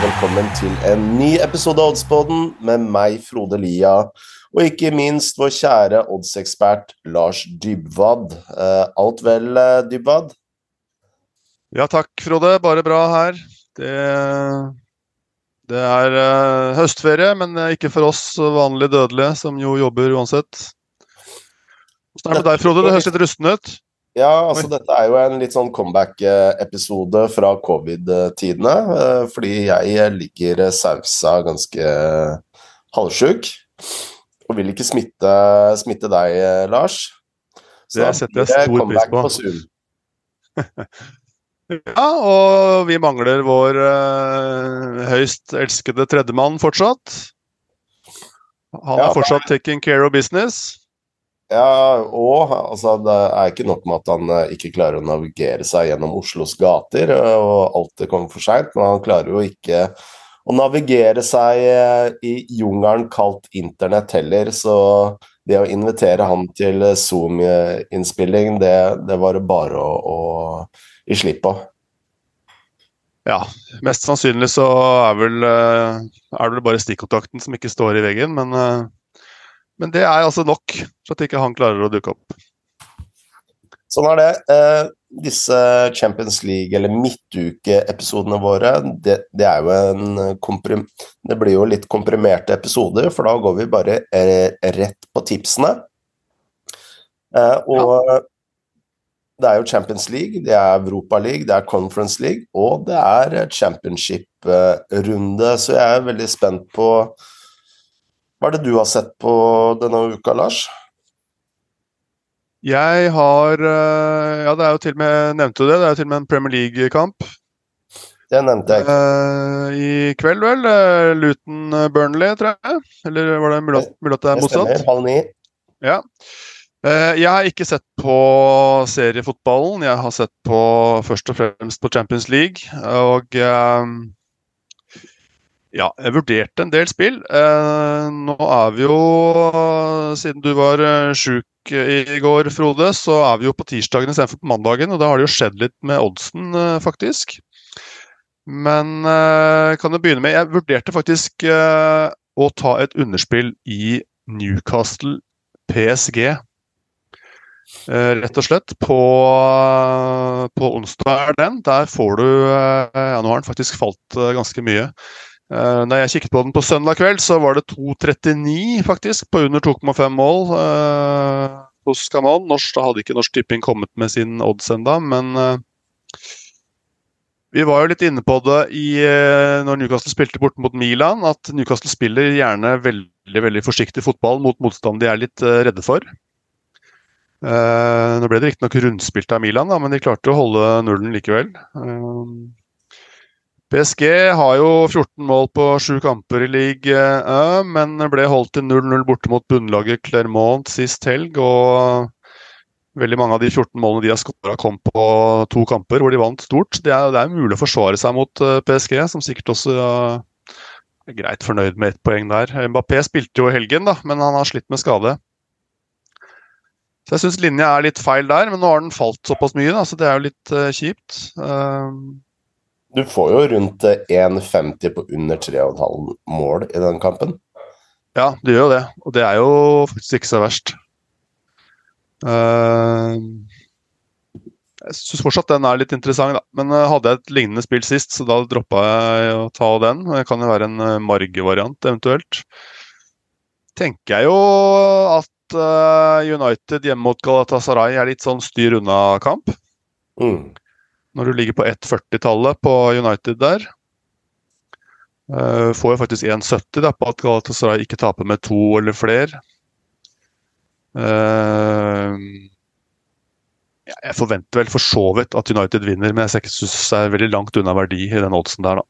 velkommen til en ny episode av Oddsboden med meg, Frode Lia, og ikke minst vår kjære oddsekspert Lars Dybwad. Eh, alt vel, eh, Dybwad? Ja takk, Frode. Bare bra her. Det, det er uh, høstferie, men ikke for oss vanlige dødelige, som jo jobber uansett. Hvordan er det med deg, Frode? Det høres litt rusten ut? Ja, altså dette er jo en litt sånn comeback-episode fra covid-tidene. Eh, fordi jeg ligger sausa ganske halvsjuk. Og vil ikke smitte, smitte deg, Lars. Så det setter jeg stor pris på. på ja, og vi mangler vår uh, høyst elskede tredjemann fortsatt. Han er ja, fortsatt taking care of business. Ja, og altså, det er ikke nok med at han uh, ikke klarer å navigere seg gjennom Oslos gater, og og alltid kommer for seint, men han klarer jo ikke å navigere seg uh, i jungelen kalt internett heller, så det å invitere han til Zoom-innspilling, det, det, var det bare å gi slipp på. Ja, mest sannsynlig så er, vel, er det vel bare stikkontakten som ikke står i veggen, men men det er altså nok for at ikke han klarer å dukke opp. Sånn er det. Eh, disse Champions League- eller midtukeepisodene våre, det, det, er jo en komprim... Det blir jo litt komprimerte episoder, for da går vi bare eh, rett på tipsene. Eh, og ja. det er jo Champions League, det er Europa League, det er Conference League, og det er championship-runde, så jeg er veldig spent på hva er det du har sett på denne uka, Lars? Jeg har eh, Ja, det er jo til og med Nevnte du det? Det er jo til og med en Premier League-kamp. Det nevnte jeg. Uh, I kveld, vel. Uh, Luton Burnley, tror jeg. Eller var det mulig, at det er motsatt? Det stemmer. Halv ni. Ja. Uh, jeg har ikke sett på seriefotballen. Jeg har sett på først og fremst på Champions League. Og ja, jeg vurderte en del spill. Eh, nå er vi jo, siden du var uh, sjuk i går, Frode, så er vi jo på tirsdagen istedenfor på mandagen. Og da har det jo skjedd litt med oddsen, eh, faktisk. Men kan jo begynne med Jeg vurderte faktisk å ta et underspill i Newcastle PSG. rett og slett. På, på onsdag er den. Der får du Ja, nå har den faktisk falt ganske mye. Uh, når jeg kikket på den på søndag kveld, så var det 2,39 faktisk, på under 2,5 mål uh, hos Kanon. Norsk, da hadde ikke Norsk Tipping kommet med sin odds enda, men uh, vi var jo litt inne på det i, når Newcastle spilte borte mot Milan, at Newcastle spiller gjerne veldig veldig forsiktig fotball mot motstand de er litt redde for. nå ble det riktignok rundspilt av Milan, da, men de klarte å holde nullen likevel. PSG har jo 14 mål på sju kamper i ligaen, men ble holdt til 0-0 borte mot bunnlaget Clermont sist helg. og Veldig mange av de 14 målene de har skåra, kom på to kamper hvor de vant stort. Det er, det er mulig å forsvare seg mot eh, PSG, som sikkert også er greit fornøyd med ett poeng der. Mbappé spilte jo i helgen, da, men han har slitt med skade. Så jeg syns linja er litt feil der, men nå har den falt såpass mye, da, så det er jo litt uh, kjipt. Uh, du får jo rundt 1,50 på under 3,5 mål i den kampen. Ja, du gjør jo det. Og det er jo faktisk ikke så verst. Uh, jeg syns fortsatt den er litt interessant, da. Men uh, hadde jeg et lignende spill sist, så da droppa jeg å ta den. Det kan jo være en Marge-variant, eventuelt. Tenker jeg jo at United hjemme mot Galatasaray er litt sånn styr unna-kamp. Mm når du ligger på 1,40-tallet på United der. Uh, får jo faktisk 1,70 på at Galatasaray ikke taper med to eller flere. Uh, jeg forventer vel for så vidt at United vinner, men jeg ser syns det er veldig langt unna verdi i den oddsen der, da.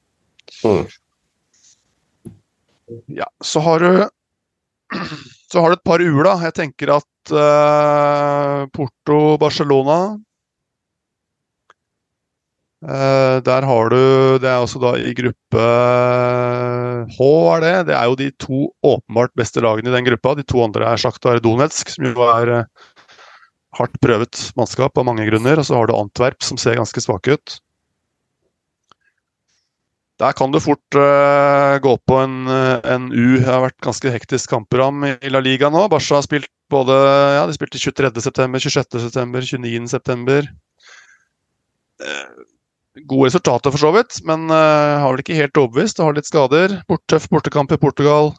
Mm. Ja, så har du så har du et par uler. da. Jeg tenker at uh, Porto-Barcelona Uh, der har du Det er altså da i gruppe H, er det. Det er jo de to åpenbart beste lagene i den gruppa. De to andre er Sjaktar Donetsk, som jo er uh, hardt prøvet mannskap av mange grunner. Og så har du Antwerp, som ser ganske svake ut. Der kan du fort uh, gå på en, en, U. Det har vært ganske hektisk kampprogram i La Liga nå. Barca har spilt både ja, de spilte 23.9., 26.9., 29.9. Uh, gode resultater, for så vidt, men uh, har vel ikke helt overbevist. Har litt skader. Bort, tøff bortekamp i Portugal.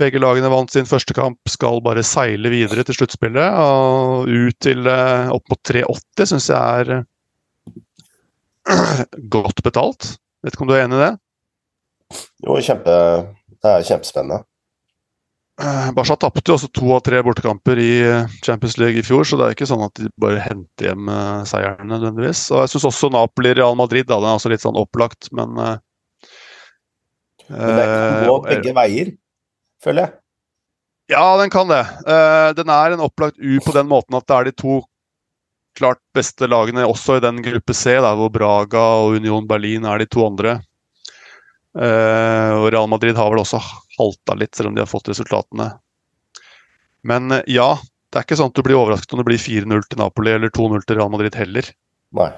Begge lagene vant sin første kamp, skal bare seile videre til sluttspillet. Og ut til uh, opp mot 3,80 syns jeg er godt betalt. Vet ikke om du er enig i det? Jo, kjempe, det er kjempespennende. Eh, Barca tapte også to av tre bortekamper i eh, Champions League i fjor, så det er ikke sånn at de bare henter hjem seierne seieren nødvendigvis. Og jeg syns også Napoli-Real Madrid da, den er også litt sånn opplagt, men uh, Men det kan gå begge veier, føler jeg. Ja, den kan det. Uh, den er en opplagt U på den måten at det er de to klart beste lagene også i den gruppe C, der hvor Braga og Union Berlin er de to andre. Uh, og Real Madrid har vel også halta litt, selv om de har fått resultatene. Men uh, ja, det er ikke sånn at du blir overrasket om det blir 4-0 til Napoli eller 2-0 til Real Madrid heller. Nei.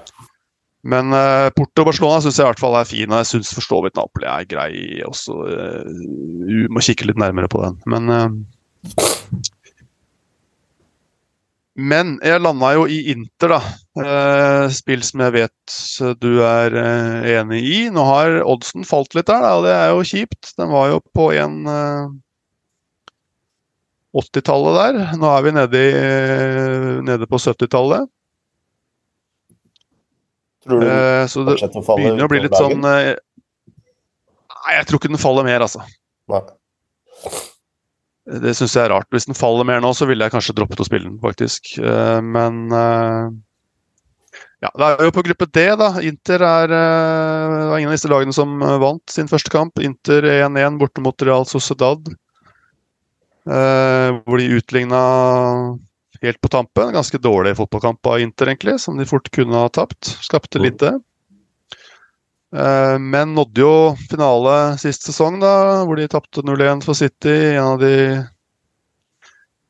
Men uh, Porto og Barcelona syns jeg i hvert fall er fin, og jeg syns for så vidt Napoli er grei også. Uh, må kikke litt nærmere på den. Men men jeg landa jo i Inter, da. Eh, spill som jeg vet du er eh, enig i. Nå har oddsen falt litt der, da, og det er jo kjipt. Den var jo på en eh, 80-tallet der. Nå er vi nede, i, nede på 70-tallet. Tror du Eh, så det begynner å bli litt sånn eh, Nei, jeg tror ikke den faller mer, altså. Nei. Det syns jeg er rart. Hvis den faller mer nå, så ville jeg kanskje droppet å spille den, faktisk. Eh, Men eh, ja, det er jo på gruppe D, da. Inter er eh, Det var ingen av disse lagene som vant sin første kamp. Inter 1-1 borte mot Real Sociedad. Hvor de utligna helt på tampen. Ganske dårlig fotballkamp av Inter, egentlig, som de fort kunne ha tapt. Skapte lite. Eh, Men nådde jo finale sist sesong, da, hvor de tapte 0-1 for City. En av de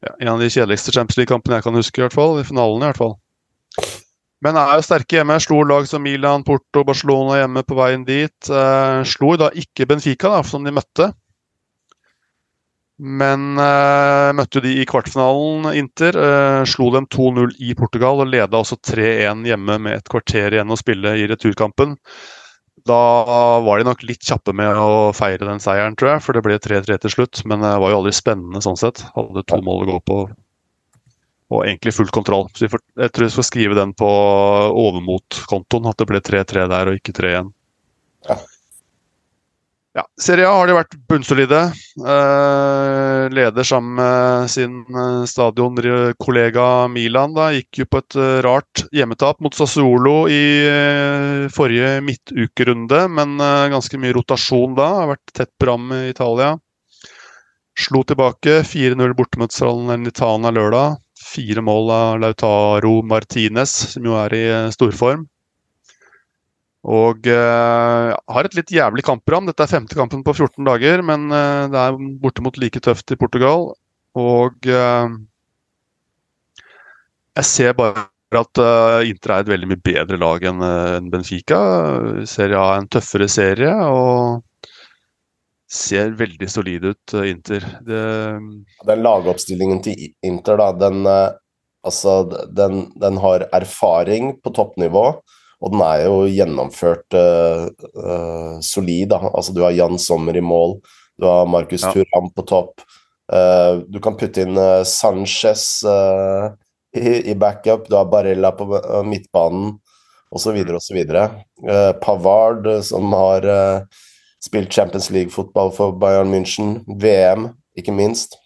ja, en av de kjedeligste Champions League-kampene jeg kan huske, i hvert fall. I finalen, i hvert fall. Men er jo sterke hjemme. Slo lag som Milan, Porto, Barcelona hjemme på veien dit. Eh, slo da ikke Benfica, da, som de møtte. Men eh, møtte de i kvartfinalen, Inter. Eh, slo dem 2-0 i Portugal og leda også 3-1 hjemme med et kvarter igjen å spille i returkampen. Da var de nok litt kjappe med å feire den seieren, tror jeg, for det ble 3-3 til slutt. Men det var jo aldri spennende sånn sett. Hadde to mål å gå på og egentlig full kontroll. Så jeg tror jeg skal skrive den på overmot-kontoen, at det ble 3-3 der og ikke 3-1. Ja. Ja, Serie A har de vært bunnsolide. Eh, leder sammen med sin eh, stadionkollega Milan. Da. Gikk jo på et eh, rart hjemmetap mot Sassuolo i eh, forrige midtukerunde, men eh, ganske mye rotasjon da. Har vært tett program i Italia. Slo tilbake 4-0 borte mot Salernitana lørdag. Fire mål av Lautaro Martinez, som jo er i eh, storform. Og uh, har et litt jævlig kampprogram. Dette er femte kampen på 14 dager, men uh, det er bortimot like tøft i Portugal. Og uh, jeg ser bare at Inter er et veldig mye bedre lag enn enn Benfica. Serie A er en tøffere serie og ser veldig solid ut, Inter. Det, Den lagoppstillingen til Inter, da, den, altså, den, den har erfaring på toppnivå, og den er jo gjennomført uh, uh, solid. Da. Altså, du har Jan Sommer i mål, du har Markus Ja. Turam på topp. Uh, du kan putte inn Sanchez i, i backup, du har Barella på midtbanen osv. osv. Uh, Pavard, som har spilt Champions League-fotball for Bayern München, VM, ikke minst.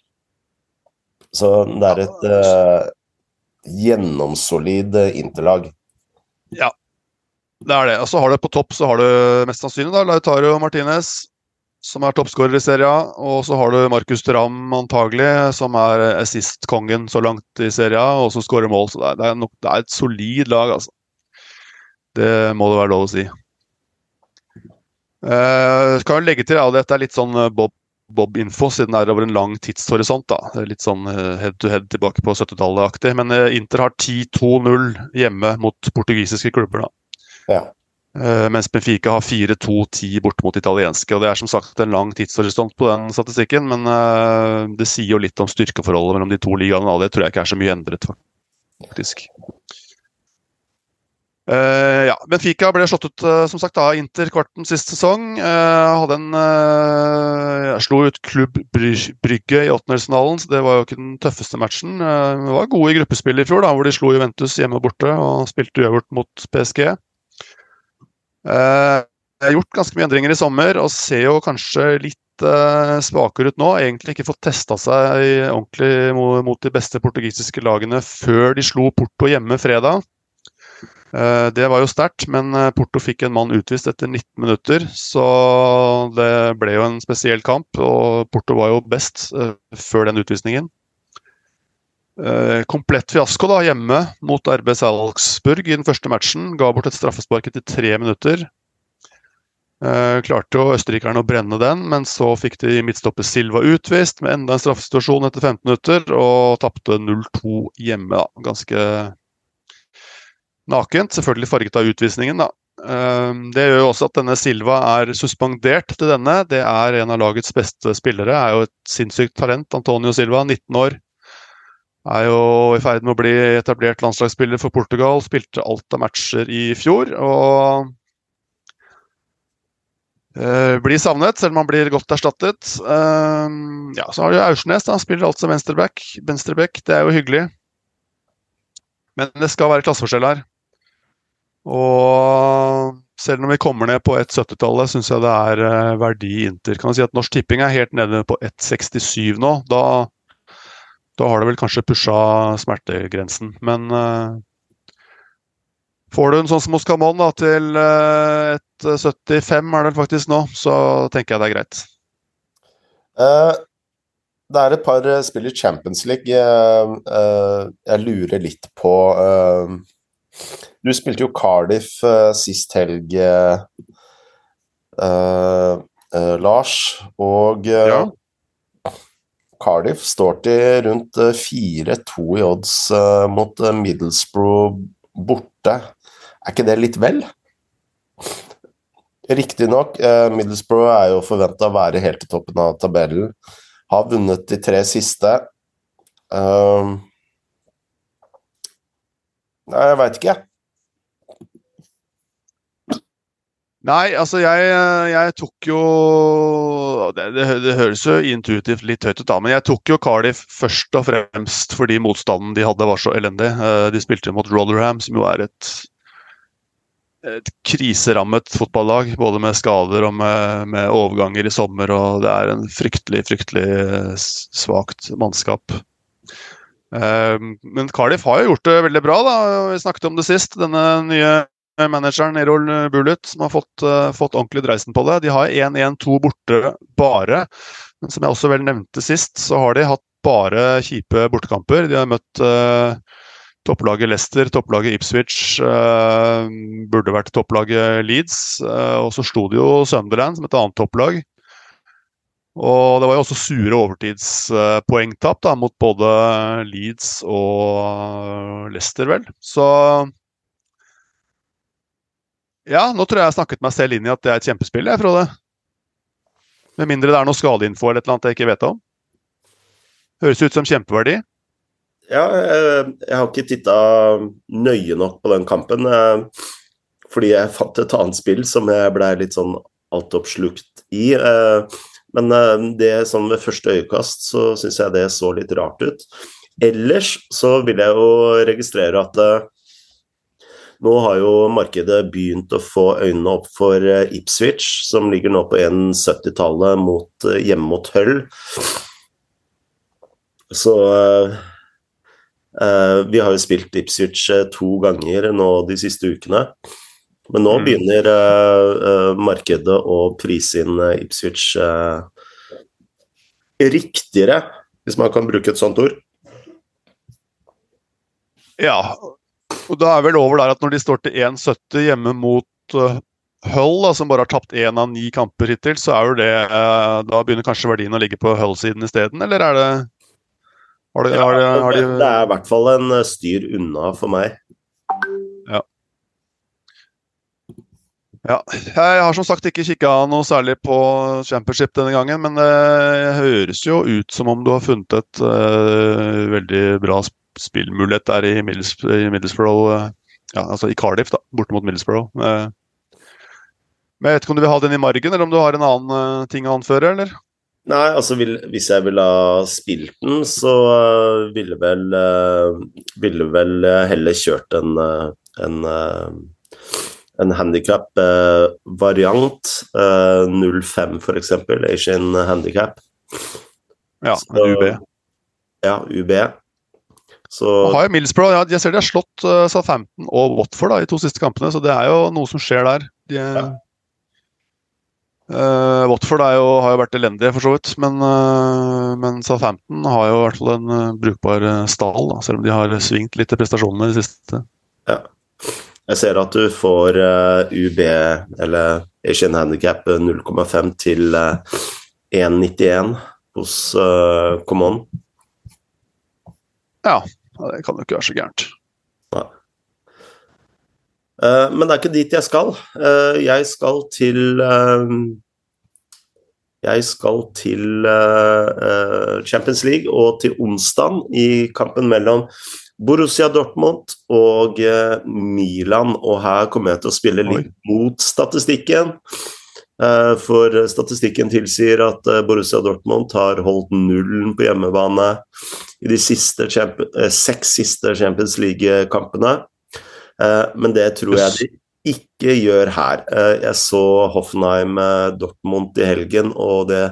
Så det er et gjennomsolid interlag. Det er det. Og så har du på topp så har du mest sannsynlig da, Lautaro Martinez, som er toppskårer i serien. Og så har du Markus Tram antagelig, som er assist-kongen så langt i serien, og som skårer mål. Så det er, det, er nok, det er et solid lag, altså. Det må det være lov å si. Uh, kan jo legge til at dette er litt sånn eh, Bob Bob-info, siden det er over en lang tidshorisont. da. Litt sånn eh, head to head tilbake på 70-tallet-aktig. Men eh, Inter har 10-2-0 hjemme mot portugisiske klubber. da. Ja. Uh, mens Benfica har 4-2-10 bort mot italienske. og Det er som sagt en lang tidshorisont på den statistikken, men uh, det sier jo litt om styrkeforholdet mellom de to ligaene. og Det tror jeg ikke er så mye endret, faktisk. Uh, ja, Benfica ble slått ut uh, som sagt av Inter kvarten sist sesong. Uh, hadde en, slo ut Klubb Brygge i åttendelsfinalen, så det var jo ikke den tøffeste matchen. det var gode i gruppespill i fjor, da, hvor de slo Juventus hjemme og borte og spilte uavgjort mot PSG. Jeg har gjort ganske mye endringer i sommer og ser jo kanskje litt svakere ut nå. Egentlig ikke fått testa seg ordentlig mot de beste portugisiske lagene før de slo Porto hjemme fredag. Eh, det var jo sterkt, men eh, Porto fikk en mann utvist etter 19 minutter. Så det ble jo en spesiell kamp, og Porto var jo best eh, før den utvisningen. Komplett fiasko da, hjemme mot RB Salzburg i den første matchen. Ga bort et straffespark etter tre minutter. klarte jo østerrikerne å brenne den, men så fikk de midtstopper Silva utvist med enda en straffesituasjon etter 15 minutter, og tapte 0-2 hjemme. Da. Ganske nakent. Selvfølgelig farget av utvisningen, da. Ehm, det gjør jo også at denne Silva er suspendert til denne. Det er en av lagets beste spillere. Er jo et sinnssykt talent. Antonio Silva, 19 år. Er jo i ferd med å bli etablert landslagsspiller for Portugal. Spilte alt av matcher i fjor. Og Uh, blir savnet, selv om han blir godt erstattet. Uh, ja, Så har du Aursnes, Han spiller alt som venstreback. venstreback. Det er jo hyggelig. Men det skal være klasseforskjell her. Og selv når vi kommer ned på 1,70-tallet, syns jeg det er uh, verdi i Inter. Kan man si at Norsk Tipping er helt nede på 1,67 nå. Da, da, har det vel kanskje pusha smertegrensen. Men uh, får du en sånn som hos Camon da, til uh, eh, 1,75 er det faktisk nå, så tenker jeg det er greit. det er et par spill i Champions League jeg lurer litt på du spilte jo Cardiff uh, sist helg, uh, uh, Lars. Og ja. Cardiff står til rundt 4-2 i odds mot Middlesbrough borte. Er ikke det litt vel? Riktignok, Middlesbrough er jo forventa å være helt i toppen av tabellen. Har vunnet de tre siste. Nei, jeg veit ikke, jeg. Nei, altså jeg, jeg tok jo det, det, det, høres jo intuitivt litt høyt ut, da, men jeg tok jo Cardiff først og fremst fordi motstanden de hadde var så elendig. Eh, de spilte mot Rotherham, som jo er et, et kriserammet fotballag. Både med skader og med, med, overganger i sommer, og det er en fryktelig, fryktelig svakt mannskap. Eh, men Cardiff har jo gjort det veldig bra, da. Vi snakket om det sist. Denne nye manageren Erol Bulut, som har fått, uh, fått ordentlig dreisen på det. De har 1-1-2 borte bare. Men som jeg også vel nevnte sist, så har de hatt bare kjipe bortekamper. De har møtt uh, topplaget Leicester, topplaget Ipswich, uh, burde vært topplaget Leeds. og så sto det jo Sunderland som et annet topplag. Og det var jo også sure overtidspoengtap da, mot både Leeds og Leicester, vel. Så ja, nå tror jeg jeg snakket meg selv inn i at det er et kjempespill, jeg, Frode. Med mindre det er noe skadeinfo eller et eller annet jeg ikke vet om. Høres ut som kjempeverdi. Ja, jeg, jeg har ikke titta nøye nok på den kampen. Eh, fordi jeg fant et annet spill som jeg blei litt sånn altoppslukt i. Eh, men eh, det som ved første øyekast så syns jeg det så litt rart ut. Ellers så vil jeg jo registrere at nå har jo markedet begynt å få øynene opp for eh, Ipswich, som ligger nå på 1,70-tallet eh, hjemme mot Høll. Så eh, Vi har jo spilt Ipswich to ganger nå de siste ukene. Men nå mm. begynner eh, markedet å prise inn Ipswich riktigere, hvis man kan bruke et sånt ord. Ja, og da er vel over der at når de står til 1,70 hjemme mot uh, Hull, da, som bare har tapt én av ni kamper hittil, så er jo det uh, Da begynner kanskje verdien å ligge på Hull-siden isteden, eller er det har det, har de, har de... det er i hvert fall en eh, styr unna for meg. Ja. Ja, jeg har som sagt ikke kikka noe særlig på championship denne gangen, men det høres jo ut som om du har funnet et uh, veldig bra spillmulighet der i, Middles, i Middlesbrough. Uh, ja, altså i Cardiff, da, borte mot Middlesbrough. Uh, men jeg vet ikke om du vil ha den i margen, eller om du har en annen ting å anføre, eller? Nei, altså vil, hvis jeg ville ha spilt den, så ville vel Ville vel heller kjørt en, en en handikap-variant. Eh, 05 f.eks. Asian handikap. Ja, så, UB. Ja, UB. Så har jo Millsborough, ja, Jeg ser de har slått uh, Southampton og Watford da, i to siste kampene, så det er jo noe som skjer der. De, ja. uh, Watford jo, har jo vært elendige, for så vidt. Men, uh, men Southampton har jo i hvert fall en brukbar stall, da, selv om de har svingt litt i prestasjonene i det siste. Ja. Jeg ser at du får uh, UB, eller Asian Handicap 0,5 til uh, eh, 1,91 hos uh, Common. Ja, det kan jo ikke være så gærent. Nei. Uh, men det er ikke dit jeg skal. Uh, jeg skal til uh, Jeg skal til Champions League og til onsdag i kampen mellom Borussia Dortmund og eh, Milan, og her kommer jeg til å spille litt mot statistikken. Eh, for statistikken tilsier at eh, Borussia Dortmund har holdt nullen på hjemmebane i de siste seks siste Champions League-kampene. Men det tror jeg de ikke gjør her. Jeg så Hoffenheim-Dortmund i helgen, og det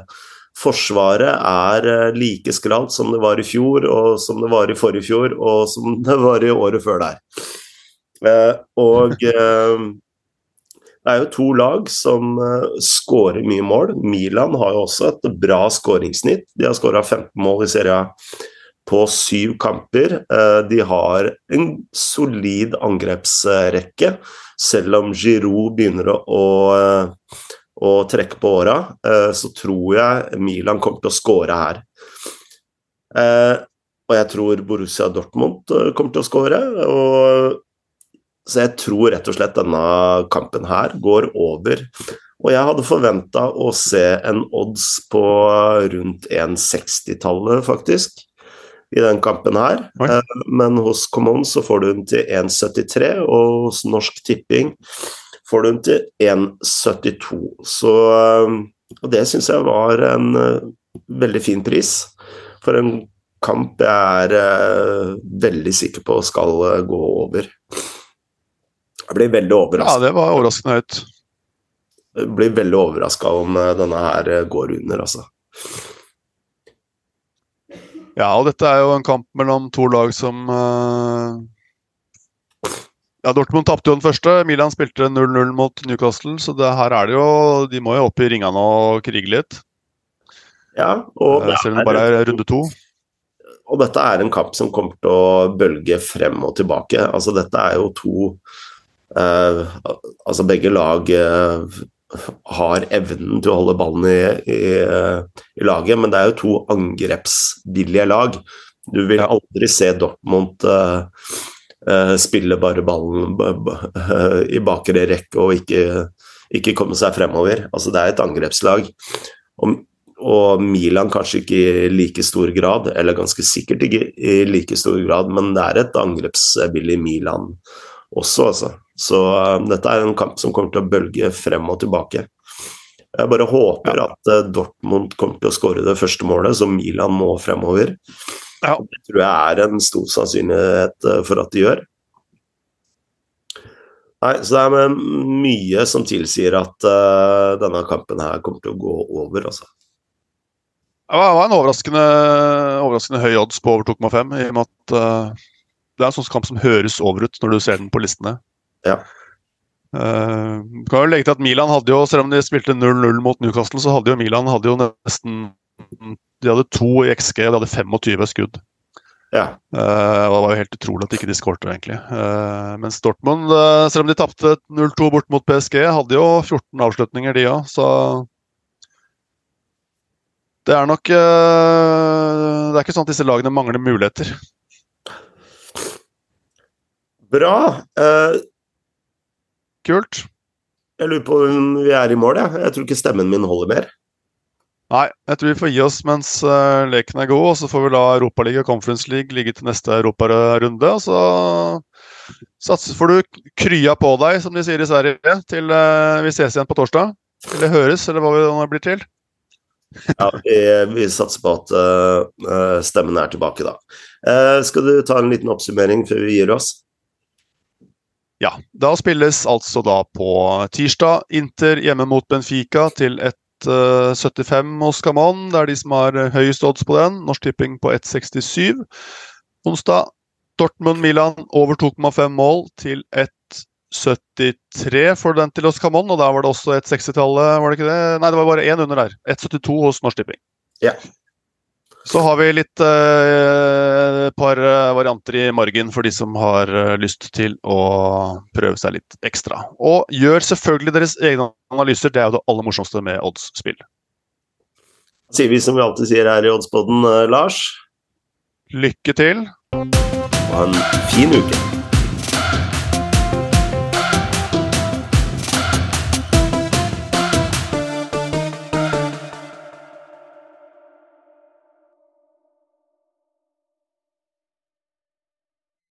Forsvaret er eh, like skralt som det var i fjor, og som det var i forrige fjor, og som det var i året før der. Eh, og eh, det er jo to lag som skårer mye mål. Milan har jo også et bra skåringssnitt. De har skåra 15 mål i serien på syv kamper. De har en solid angrepsrekke, selv om Giroud begynner å og trekke på åra, eh, så tror jeg Milan kommer til å skåre her. Eh, og jeg tror Borussia Dortmund eh, kommer til å skåre. Så jeg tror rett og slett denne kampen her går over. Og jeg hadde forventa å se en odds på rundt 1,60-tallet, faktisk, i den kampen her. Oi. Men hos Common så får du den til 1,73, og hos Norsk Tipping får du den til 1,72. Så um, Og det syns jeg var en uh, veldig fin pris for en kamp jeg er veldig sikker på skal gå over. Jeg blir veldig overraska. Ja, det var overraskende høyt. Jeg blir veldig overraska om denne her går under, altså. Ja, og dette er jo en kamp mellom to lag som ja, Dortmund tapte jo den første. Milan spilte 0-0 mot Newcastle, så det, her er det jo De må jo opp i ringene og krige litt. Ja, og eh, Selv om det bare er runde to. Og dette er en kamp som kommer til å bølge frem og tilbake. Altså, dette er jo to eh, Altså, begge lag eh, har evnen til å holde ballen i, i, i, laget, men det er jo to angrepsvillige lag. Du vil aldri se Dortmund uh, uh, spille bare ballen uh, i bakre rekke og ikke, ikke, komme seg fremover. Altså, det er et angrepslag. Og, og, Milan kanskje ikke i like stor grad, eller ganske sikkert ikke i like stor grad, men det er et angrepsbillig Milan også, altså. Så uh, dette er en kamp som kommer til å bølge frem og tilbake. Jeg bare håper at Dortmund kommer til å skåre det første målet, så Milan må fremover. Ja. Det tror jeg er en stor sannsynlighet eh, for at de gjør. Nei, så det er mye som tilsier at uh, denne kampen her kommer til å gå over, altså. Det var en overraskende, overraskende høy odds på over 2,5, i og med at uh, det er en sånn kamp som høres over ut når du ser den på listene. Ja. Uh, kan jo legge til at Milan hadde jo, Selv om de spilte 0-0 mot Newcastle, så hadde jo Milan hadde jo nesten de hadde to i XG, og de hadde 25 skudd. Ja. Uh, Det var jo helt utrolig at de ikke de skårte, egentlig. Uh, mens Dortmund, uh, selv om de tapte 0-2 bort mot PSG, hadde jo 14 avslutninger, de òg, så Det er nok Det er ikke sånn at disse lagene mangler muligheter. Bra. Kult. Jeg lurer på om vi er i mål, jeg. Jeg tror ikke stemmen min holder mer. Nei, jeg tror vi får gi oss mens uh, leken er god, og så får vi la Europaliga og Conference League ligge til neste europarunde. Og så satser, får du krya på deg, som de sier i Sverige, til uh, vi ses igjen på torsdag. Eller høres, eller hva det blir til. ja, vi, vi, satser på at uh, stemmen er tilbake da. skal du ta en liten oppsummering før vi gir oss? Ja, da spilles altså da på tirsdag Inter hjemme mot Benfica til et 1,75 hos Camon. Det er de som har høyest odds på den. Norsk Tipping på 1,67. Onsdag Dortmund-Milan over 2,5 mål til 1,73 for den til hos Camon. Og der var det også et 60-tallet, var det ikke det? Nei, det var bare én under der. 1,72 hos Norsk Tipping. Ja. Så har vi litt eh, par eh, varianter i margen for de som har uh, lyst til å prøve seg litt ekstra. Og gjør selvfølgelig deres egne analyser, det er jo det aller morsomste med oddsspill. Sier vi som vi alltid sier her i Oddspodden, uh, Lars. Lykke til. Ha en fin uke.